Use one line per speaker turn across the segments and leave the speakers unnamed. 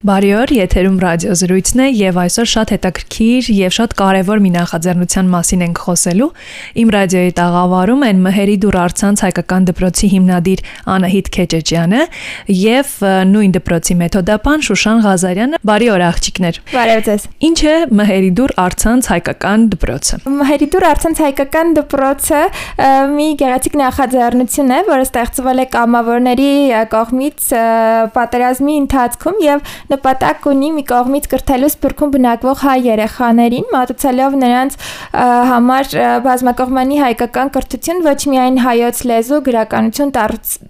Բարի օր, եթերում ռադիո զրույցն է եւ այսօր շատ հետաքրքիր եւ շատ կարեւոր մի նախաձեռնության մասին ենք խոսելու։ Իմ ռադիոյի տաղավարում են Մհերի դուր արցանց հայկական դպրոցի հիմնադիր Անահիտ Քեչեջյանը եւ նույն դպրոցի մեթոդապան Շուշան Ղազարյանը։ Բարի օր աղջիկներ։
Բարև ձեզ։
Ինչ է Մհերի դուր արցանց հայկական դպրոցը։
Մհերի դուր արցանց հայկական դպրոցը մի գեղեցիկ նախաձեռնություն է, որը ստեղծվել է կամավորների կողմից պատերազմի ընթացքում եւ նպատակ ունի մի կողմից կրթելու սփռքում բնակվող հայ երեխաներին, մատուցելով նրանց համար բազմակողմանի հայկական կրթություն ոչ միայն հայոց լեզու, գրականություն,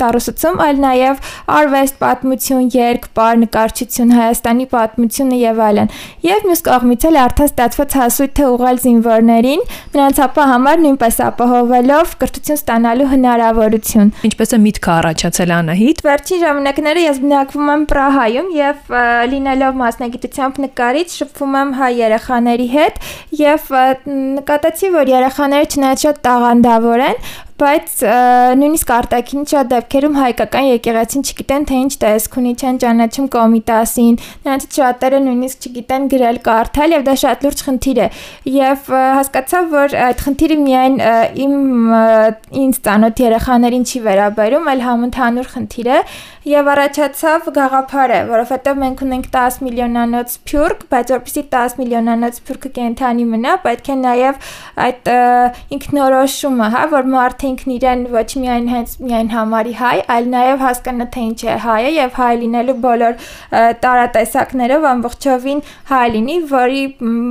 տարուսացում, այլ նաև արվեստ, պատմություն, երգ, պար, նկարչություն, Հայաստանի պատմությունը եւ այլն։ Եվ մյուս կողմից էլ արդեն ստացված հասույթը ուղղել զինվորներին, նրանց ապա համար նույնպես ապահովելով կրթություն ստանալու հնարավորություն։
Ինչպես է միտքը առաջացել Անահիտ։
Վերջին ժամանակները ես բնակվում եմ Պրահայում եւ լինելով մասնագիտությամբ նկարիչ շփվում եմ հայ երեխաների հետ եւ նկատեցի, որ երեխաները չնայած շատ տաղանդավոր են, բայց նույնիսկ արտաքին շատ դեպքերում հայկական եկեղեցին չգիտեն թե ինչ տեսք ունի, չեն ճանաչում կոմիտասին, նրանցից շատերը նույնիսկ չգիտեն գրել, կարդալ եւ դա շատ լուրջ խնդիր է։ Եվ հասկացա, որ այդ խնդիրը միայն իմ ինձ ծանոթ երեխաներին չի վերաբերում, այլ համընդհանուր խնդիր է եւ առաջացավ գաղափարը, որովհետեւ մենք ունենք 10 միլիոնանոց փյուրք, բայց որպեսզի 10 միլիոնանոց փյուրքը կենթանի մնա, պետք է նաեւ այդ ինքնորոշումը, հա, որ մարդը ինքն իրեն ոչ միայն հենց միայն համարի հայ, այլ նաև հասկանա թե ինչ է հայը եւ հայ լինելու բոլոր տարատեսակներով ամբողջովին հայ լինի, որի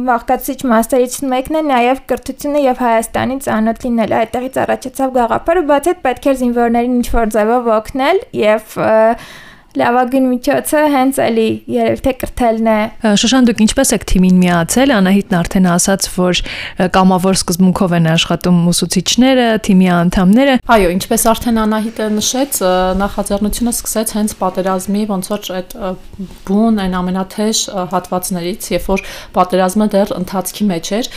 վաղկացիչ մասերից մեկն է նաև կրթությունը եւ Հայաստանի ծանոթ լինելը։ Այդտեղից առաջացավ գաղափարը, բացի այդ պետք էր զինվորներին ինչ որ ձևով օգնել եւ և, լավագույն միջոցը հենց էլի երևի թե կրթելն է։
Շոշան դուք ինչպես եք թիմին միացել։ Անահիտն արդեն ասաց, որ կամավոր սկզբունքով են աշխատում ուսուցիչները, թիմի անդամները։
Այո, ինչպես արդեն Անահիտը նշեց, նախաձեռնությունը սկսեց հենց պատերազմի ոնց որ այդ բուն այն ամենաթեժ հատվածներից, երբ որ պատերազմը դեռ ընթացքի մեջ էր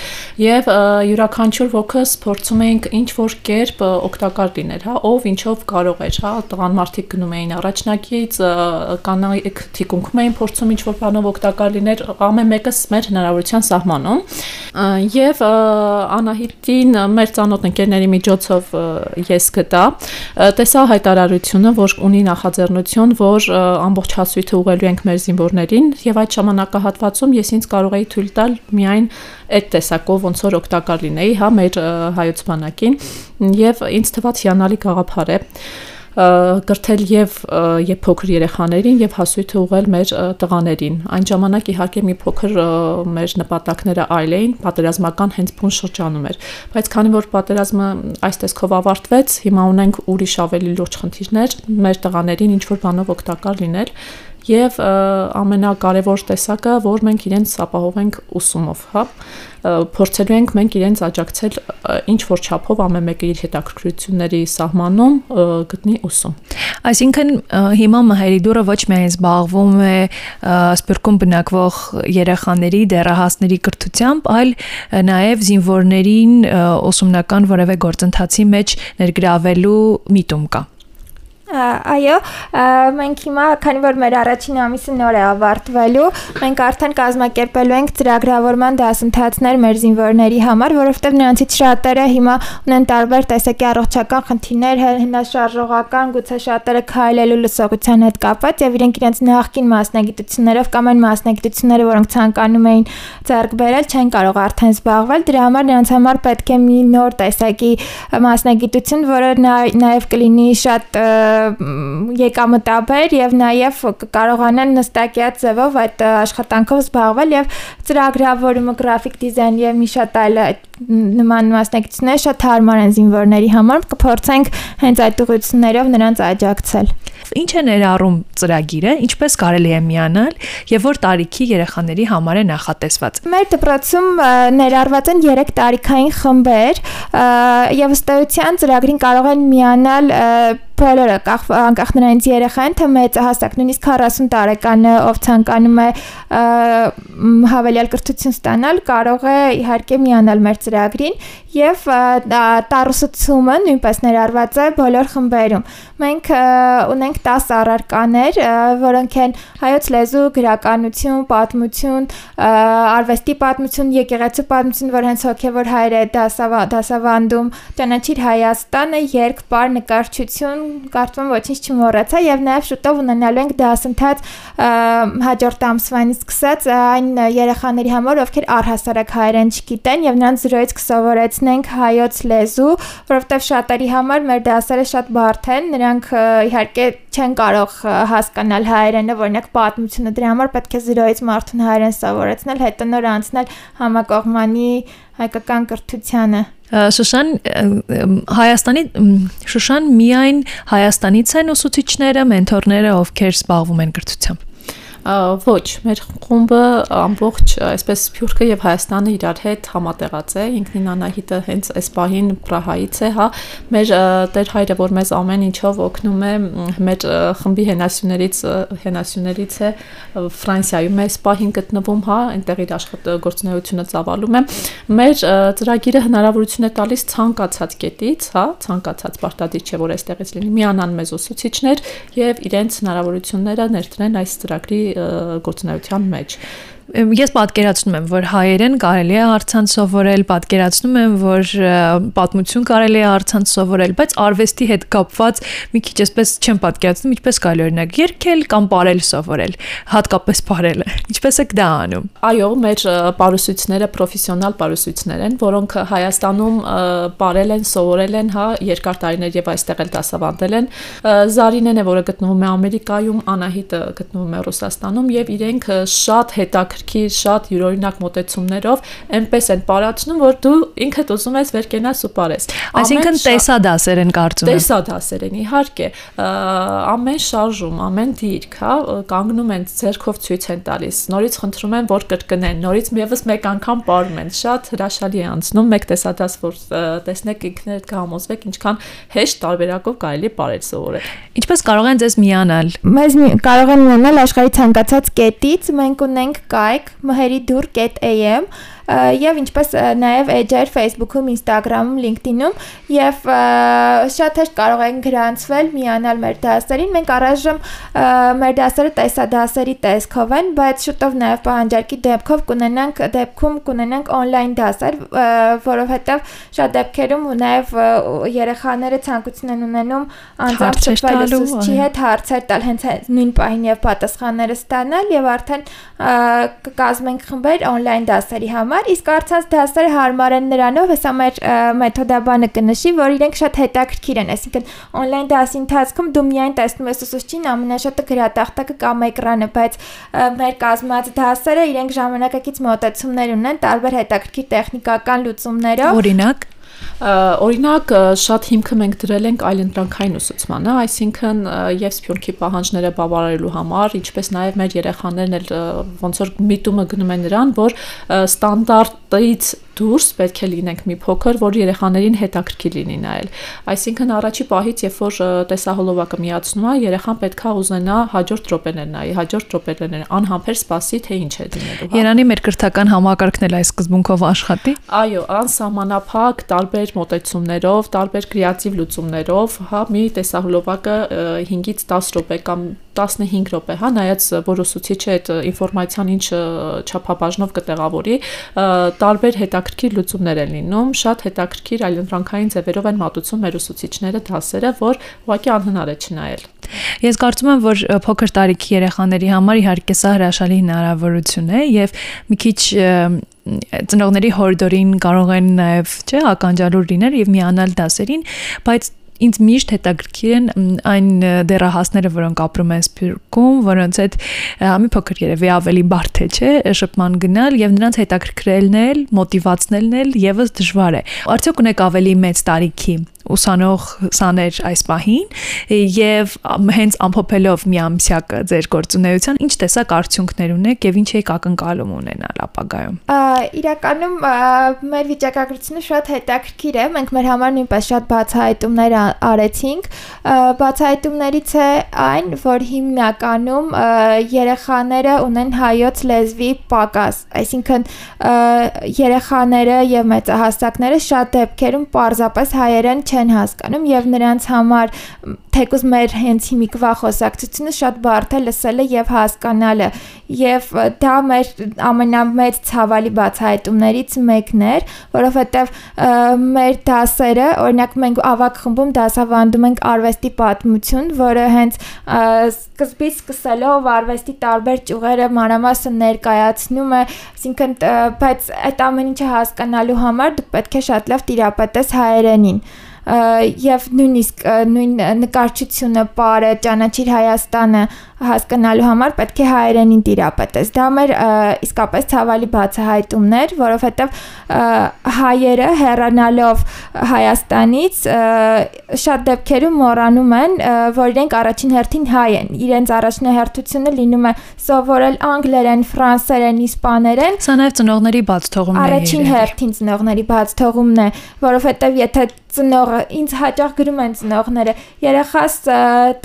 եւ յուրաքանչյուր ոգս փորձում էինք ինչ որ կերպ օգտակար լինել, հա, ով ինչով կարող էր, հա, տղամարդիկ գնում էին առաջնակից կանայք թիկունքում էին փորձում ինչ որ բանով օգտակար լիներ ամեն մեկս մեր հնարավորության սահմանում եւ Անահիտին մեր ծանոթ ընկերների միջոցով ես գտա տեսա հայտարարությունը որ ունի նախաձեռնություն որ ամբողջ հասույթը ուղղելու ենք մեր զինվորներին եւ այդ ժամանակահատվածում ես ինձ կարող էի թույլ տալ միայն այդ տեսակով ոնց որ օգտակար լինեի հա մեր հայոց բանակին եւ ինձ թվաց հիանալի գաղափար է կրթել եւ եւ փոքր երեխաներին եւ հասույթը ուղղել մեր տղաներին։ Այն ժամանակ իհարկե մի փոքր մեր նպատակները այլ էին, պատերազմական հենց բուն շրջանում էր, բայց քանի որ պատերազմը այս տեսքով ավարտվեց, հիմա ունենք ուրիշ ավելի լուրջ խնդիրներ, մեր տղաներին ինչ որ բանով օգտակար լինել եւ ամենակարևոր տեսակը, որ մենք իրենց ապահովենք ուսումով, հա փորձելու ենք մենք իրենց աջակցել ինչ որ չափով ամեն մեկը իր հետաքրքրությունների սահմանում գտնի ուսում։
Այսինքն հիմա Մհերի դուրը ոչ միայն զբաղվում է սպիրկում բնակվող երեխաների, դեռահասների կրթությամբ, այլ նաև զինվորներին ուսումնական որևէ գործընթացի մեջ ներգրավելու միտում կա։
Այո, մենք հիմա, քանի որ մեր առաջին ամիսը նոր է ավարտվելու, մենք արդեն կազմակերպելու ենք ծրագրավորման դասընթացներ մեր զինվորների համար, որովհետև նրանցից շատերը հիմա ունեն տարբեր տեսակի առողջական խնդիրներ, հնաշարժողական, գուցե շատերը քայլելու լսողության հետ կապված եւ իրենք իրենց նախկին մասնագիտություններով կամ այն մասնագիտությունները, որոնք ցանկանում էին ձեռք բերել, չեն կարող արդեն զբաղվել։ Դրա համար նրանց համար պետք է մի նոր տեսակի մասնագիտություն, որը նաեւ կլինի շատ եկամտաբեր եւ նաեւ կարողանան նստակյաց ձևով այդ աշխատանքով զբաղվել եւ ծրագրավորումը, գրաֆիկ դիզայն եւ մի շատ այլ նման մասնակիցներ շատ հարմար են զինվորների համար կփորձենք հենց այդ ուղղություններով նրանց աջակցել
ինչ է ներառում ծրագիրը, ինչպես կարելի է միանալ եւ որ տարիքի երեխաների համար է նախատեսված։
Մեր դպրոցում ներառված են 3 տարիքային խմբեր եւ ըստ էության ծրագրին կարող են միանալ բոլորը անկախ նրանից երեխան թե մեծահասակ նույնիսկ 40 տարեկանը ով ցանկանում է հավելյալ կրթություն ստանալ կարող է իհարկե միանալ մեր ծրագրին եւ տարուսացումը նույնպես ներառված է բոլոր խմբերում մենք ունենք 10 առարկաներ որոնք են հայոց լեզու գրականություն պատմություն արվեստի պատմություն եկեղեցու պատմություն որ հենց հոգեվոր հայր է դասավանդում ճանաչիր Հայաստանը երկ պար նկարչություն կարծում եմ ոչինչ չմոռացա եւ նաեւ շուտով ունենալու ենք դասընթաց հաջորդ ամսվանից սկսած այն երեխաների համար, ովքեր առհասարակ հայերեն չգիտեն եւ նրանց զրոյից կսովորեցնենք հայոց լեզու, որովհետեւ շատերի համար մեր դասերը շատ բարդ են, նրանք իհարկե չեն կարող հասկանալ հայերենը, օրինակ պատմությունը դրա համար պետք է զրոյից մարդուն հայերեն սովորեցնել, հետո նոր անցնել համակողմանի հայկական կրթությանը
Շուշան Հայաստանի Շուշան միայն Հայաստանից են ուսուցիչները, մենթորները, ովքեր զբաղվում են կրթությամբ
ոչ, մեր խումբը ամբողջ այսպես Սփյուռքը եւ Հայաստանը իրար հետ համատեղած է։ Ինքնին Անահիտը հենց այս պահին Պրահայից է, հա։ Մեր Տեր հայրը, որ մեզ ամեն ինչով օգնում է, մեր խմբի հենասյուներից հենասյուներից է Ֆրանսիայում այս պահին գտնվում, հա, այնտեղ իր աշխատգործունեությունը ծավալում է։ Մեր ծրագիրը հնարավորություն է տալիս ցանկացած կետից, հա, ցանկացած պարտադիր չէ, որ այստեղից լինի, միանան մեզ ուսուցիչներ եւ իրենց հնարավորությունները ներդրեն այս ծրագրի գործունեության մեջ
Ես պատկերացնում եմ, որ հայերեն կարելի է արցանց սովորել, պատկերացնում եմ, որ պատմություն կարելի է արցանց սովորել, բայց արվեստի հետ կապված մի քիչ էսպես չեմ պատկերացնում, ինչպես կարելի օրինակ երկել կամ ապարել սովորել, հատկապես ապարելը։ Ինչպես եք դա անում։
Այո, մեր պարուսույցները պրոֆեսիոնալ պարուսույցներ են, որոնք Հայաստանում ապարել են, սովորել են, հա, երկար տարիներ եւ այստեղ էլ դասավանդել են։ Զարինեն է, որը գտնվում է Ամերիկայում, Անահիտը գտնվում է Ռուսաստանում եւ իրենք շատ հետաքրքիր հետաքրքիր շատ յուրօրինակ մոտեցումներով այնպես են parachնում, որ դու ինքդ ուզում ես վեր կենաս ու parես։
Այսինքն տեսադասեր են կարծում
Տեսադասեր են, իհարկե։ Ամեն շարժում, ամեն դիրք, հա, կանգնում են ձերքով ցույց են տալիս։ Նորից խնդրում են, որ կրկնեն, նորից եւս մեկ անգամ parում են։ Շատ հրաշալի է անցնում մեկ տեսադաս, որ տեսնեք ինքներդ կհամոզվեք ինչքան հեշտ տարբերակով կարելի է parել սովորել։
Ինչպես կարող են ձեզ միանալ։
Մեզ կարող են միանալ աշխարհի ցանկացած կետից։ Մենք ունենք կայք մհերիդուր.am եւ ինչպես նաեւ էջեր Facebook-ում, Instagram-ում, LinkedIn-ում եւ շատ հեշտ կարող են գրանցվել, միանալ մեր դասերին։ Մենք առայժմ մեր դասերը տեսադասերի տեսքով են, բայց շուտով նաեւ պահանջարկի դեպքով կունենանք դեպքում կունենանք on-line դասեր, որովհետեւ շատ դեպքերում ու նաեւ երեխաները ցանկություն են ունենում անձամբ շփվել ուսուցչի հետ հարցեր տալ հենց նույն պահին եւ պատասխանները ստանալ եւ արդեն կկազմենք խմբեր on-line դասերի համար համար, իսկ արցած դասերը հարմար են նրանով, հեսա մեր մեթոդաբանը կնշի, որ իրենք շատ հետաքրքիր են, այսինքն on-line դասի ընթացքում դու միայն տեսնում ես ուսուցչին ամենաշատը գրատախտակը կամ էկրանը, բայց մեր կազմած դասերը իրենք ժամանակակից մոտեցումներ ունեն, տարբեր հետաքրքիր տեխնիկական լուծումներով։
Օրինակ
Օրինակ շատ հիմքը մենք դրել ենք այլընտրանքային ուսուցմանը, այսինքն եւ սփյուռքի պահանջները բավարարելու համար, ինչպես նաեւ մեր երեխաներն էլ ոնց որ միտումը գնում են նրան, որ ստանդարտից դուրս պետք է լինենք մի փոքր, որ երեխաներին հետաքրքիր լինի նայել։ Այսինքն առաջի պահից, երբ որ տեսահոլովակը միացնում է, երեխան պետքա ուզենա հաջորդ րոպեներ նայի, հաջորդ րոպեներ անհամբեր սպասի, թե ինչ է դինելու,
հա։ Երանի մեր կրթական համակարգն էլ այս սկզբունքով աշխատի։
Այո, անսահմանափակ տարբեր մոտեցումներով, տարբեր կրեատիվ լուծումներով, հա, մի տեսահոլովակը 5-ից 10 րոպե կամ 15 րոպե, հա, նայած որ ուսուցիչը այդ ինֆորմացիան ինչ չափաբաժնով կտեղավորի, տարբեր հետաքրքիր լուծումներ են լինում, շատ հետաքրքիր այլընտրանքային ձևերով են մատուցում մեր ուսուցիչները դասերը, որ ուղղակի անհնար է չնայել։
Ես կարծում եմ, որ փոքր տարիքի երեխաների համար իհարկե սա հրաշալի հնարավորություն է եւ մի քիչ ծնողների հորդորին կարող են նաև չէ ականջալուր լինել եւ միանալ դասերին, բայց ինձ միշտ հետաքրքիր են այն դերահասները, որոնք ապրում են Սփյուռքում, որոնց հետ մի փոքր երևի ավելի բարդ է, չէ, շփման գնալ եւ նրանց հետաքրքրելն էլ, մոտիվացնելն էլ եւս դժվար է։ Արդյոք ունեք ավելի մեծ տարիքի ուսանող սաներ այս պահին եւ հենց ամփոփելով մի ամսյակը ձեր գործունեության ինչ տեսակ արդյունքներ ունեք եւ ինչ եք ակնկալում ունենալ ապագայում
իրականում մեր վիճակագրությունը շատ հետաքրքիր է մենք մեր համար նույնպես շատ բացահայտումներ արեցինք բացահայտումներից է այն որ հիմնականում երեխաները ունեն հայոց լեզվի պակաս այսինքն երեխաները եւ մեծահասակները շատ դեպքերում պարզապես հայերեն չեն հասկանում եւ նրանց համար թեկուզ մեր հենց հիմիկվա խոսակցությունը շատ բարդ է լսելը եւ հասկանալը եւ դա մեր ամենամեծ ցավալի բացահայտումներից մեկն էր, որովհետեւ մեր դասերը, օրինակ մենք ավակ խմբում դասավանդում ենք արվեստի պատմություն, որը հենց սկզբից սկսելով արվեստի տարբեր ճյուղերը մանրամասն ներկայացնում է, այսինքն բայց այդ ամեն ինչը հասկանալու համար դու պետք է շատ լավ տիրապետես հայերենին եւ նույնիսկ նույն նկարչությունը, պարը, ճանաչիր Հայաստանը հասկանալու համար պետք է հայերենին տիրապետես։ Դա մեր իսկապես ցավալի բացահայտումն էր, որովհետեւ հայերը հեռանալով Հայաստանից շատ դեպքերում մոռանում են, որ իրենք առաջին հերթին հայ են։ Իրենց առաջնահերթությունը լինում է սովորել անգլերեն, ֆրանսերեն, իսպաներեն։
Սա նաև ծնողների բաց թողումն է։
Առաջին հերթին ծնողների բաց թողումն է, որովհետեւ եթե ծնողը ինձ հաճախ գրում են ծնողները երեխաս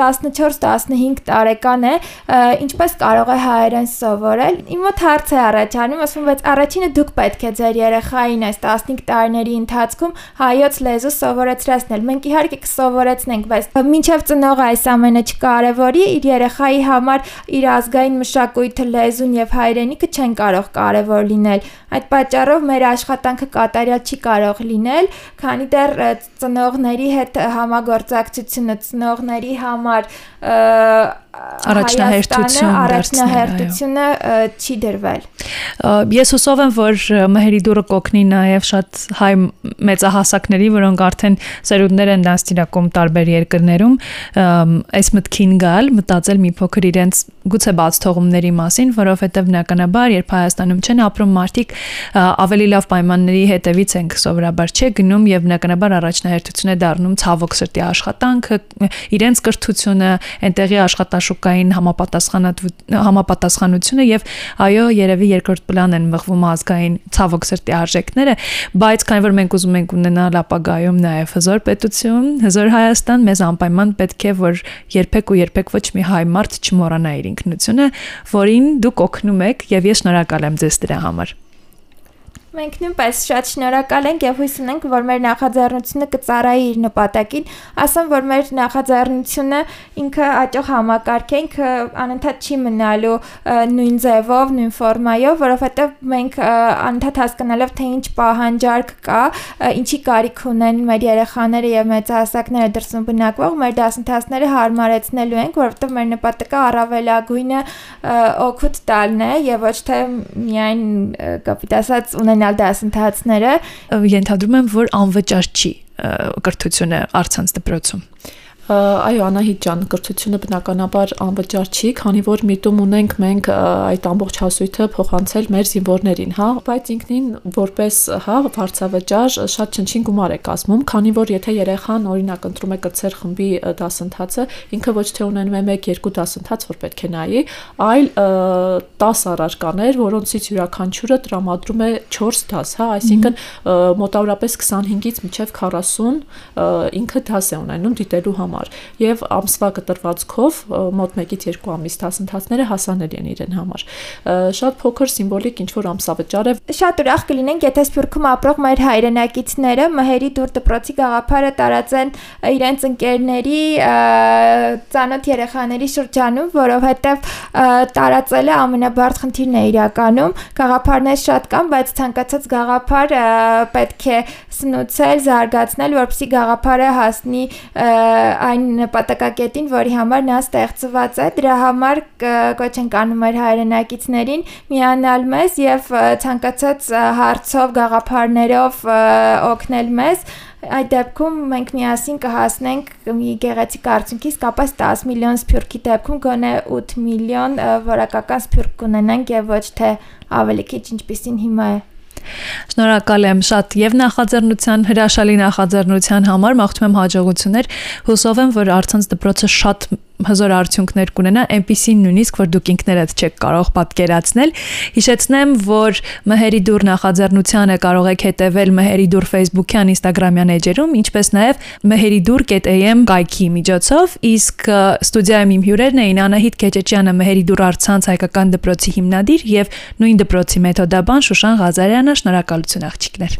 14-15 տարեկան է ինչպես կարող է հայերեն սովորել իմ մոտ հարց է առաջանում ասում բայց առաջինը դուք պետք է ձեր երեխային այս 15 տարիների ընթացքում հայոց լեզու սովորեցրել մենք իհարկե կսովորեցնենք բայց մինչև ծնողը այս ամենը չկարևորի իր երեխայի համար իր ազգային մշակույթը լեզուն եւ հայրենիքը չեն կարող կարևոր լինել այդ պատճառով մեր աշխատանքը կատարյալ չի կարող լինել քանի դեռ ծնողների հետ համագործակցությունը ծնողների համար
առաջնահերթություն
առաջնահերթությունը չի դրվել։
Ես հուսով եմ, որ մհերի դուրը կօգնի նաև շատ հայ մեծահասակների, որոնք արդեն սերունդներ են դաստիարակում տարբեր երկրներում, այս մտքին գալ, մտածել մի փոքր իրենց գուցե բաց թողումների մասին, որովհետև բնականաբար, երբ Հայաստանում չեն ապրում մարդիկ, ավելի լավ պայմանների հետևից ենք սովորաբար չէ գնում եւ բնականաբար առաջնահերթություն է դառնում ցավոք սրտի աշխատանքը, իրենց կրթությունը, այնտեղի աշխատաշ շուկային համապատասխանությունը եւ այո, երևի երկրորդ պլան են մղվում ազգային ցավոք սրտի արժեքները, բայց քանի որ մենք ուզում ենք ունենալ ապագայում նաեւ հզոր պետություն, հզոր Հայաստան, մեզ անպայման պետք է որ երբեք ու երբեք ոչ մի հայ մարդ չմոռանա իր ինքնությունը, որին դուք օգնում եք եւ ես շնորհակալ եմ ձեզ դրա համար։
Մենք նույնպես շատ շնորհակալ ենք եւ հույս ունենք, որ մեր նախաձեռնությունը կծառայի իր նպատակին, ասեմ, որ մեր նախաձեռնությունը ինքը աճող համակարգ է, ինքը անընդհատ չի մնալու նույն ձևով, նույն ֆորմայով, որովհետեւ մենք անընդհատ հասկանալով թե ինչ պահանջարկ կա, ինչի կարիք ունեն մեր երեխաները եւ մեծահասակները դրսում բնակվող, մեր դասընթացները հարմարեցնելու ենք, որովհետեւ մեր նպատակը առավելագույնը օգուտ տալն է եւ ոչ թե միայն կապիտ ասած ունենալ ունենալ դասընթացները
ենթադրում եմ որ անվճար չի կրթությունը արցանց դպրոցում
Այո, Անահիտ ջան, կրթությունը բնականաբար անվճար չի, քանի որ միտում ունենք մենք այդ ամբողջ հասույթը փոխանցել մեր զինվորներին, հա, բայց ինքնին որպես հա վարձավճար շատ չնչին գումար է կազմում, քանի որ եթե երեխան օրինակ ընտրում է կրծեր խմբի դասընթացը, ինքը ոչ թե ունենում է 1-2 դասընթաց, որ պետք է նայի, այլ 10 առարկաներ, որոնցից յուրաքանչյուրը տրամադրում է 4 դաս, հա, այսինքն մոտավորապես 25-ից մինչև 40 ինքը դաս է ունենում դիտելու համար համար եւ ամսվա կտրվածքով մոտ 1-ից 2 ամիս դասընթացները հասանելի են իրեն համար շատ փոքր սիմվոլիկ ինչ որ ամսավճար է
շատ ուրախ կլինենք եթե Սփյուռքում ապրող մեր հայրենակիցները մհերի դուր դպրոցի գաղափարը տարածեն իրենց ընկերների ծանոթ երեխաների շրջանում որովհետեւ տարածելը ամենաբարձ խնդիրն է իրականում գաղափարներ շատ կան բայց ցանկացած գաղափար պետք է սնուցել զարգացնել որպեսզի գաղափարը հասնի այն նպատակակետին, որի համար նա ստեղծված է։ Դրա համար կոչ ենք անում մեր հայրենակիցներին միանալ մեզ եւ ցանկացած հարցով, գաղափարներով օգնել մեզ այդ դեպքում մենք միասին կհասնենք մի գեղեցիկ արդյունքի, իսկապես 10 միլիոն սփյուռքի դեպքում գոնե 8 միլիոն որակական սփյուռք կունենանք եւ ոչ թե ավելի քիչ ինչպեսին հիմա է
Շնորհակալ եմ շատ եւ նախաձեռնության հրաշալի նախաձեռնության համար մաղթում եմ հաջողություններ։ Հուսով եմ, որ արցանց դպրոցը շատ հզոր արդյունքներ կունենա, այնպիսին նույնիսկ որ դուք ինքներդ չեք կարող պատկերացնել։ Հիշեցնեմ, որ Մհերի դուր նախաձեռնությանը կարող եք հետևել Մհերի դուր Facebook-յան, Instagram-յան էջերում, ինչպես նաև meheridur.am կայքի միջոցով, իսկ ստուդիայում իմ հյուրերն էին Անահիտ Քեչեչյանը, Մհերի դուր արցանց հայկական դպրոցի հիմնադիր եւ նույն դպրոցի մեթոդաբան Շուշան Ղազարյանը, շնորհակալություն աղջիկներ։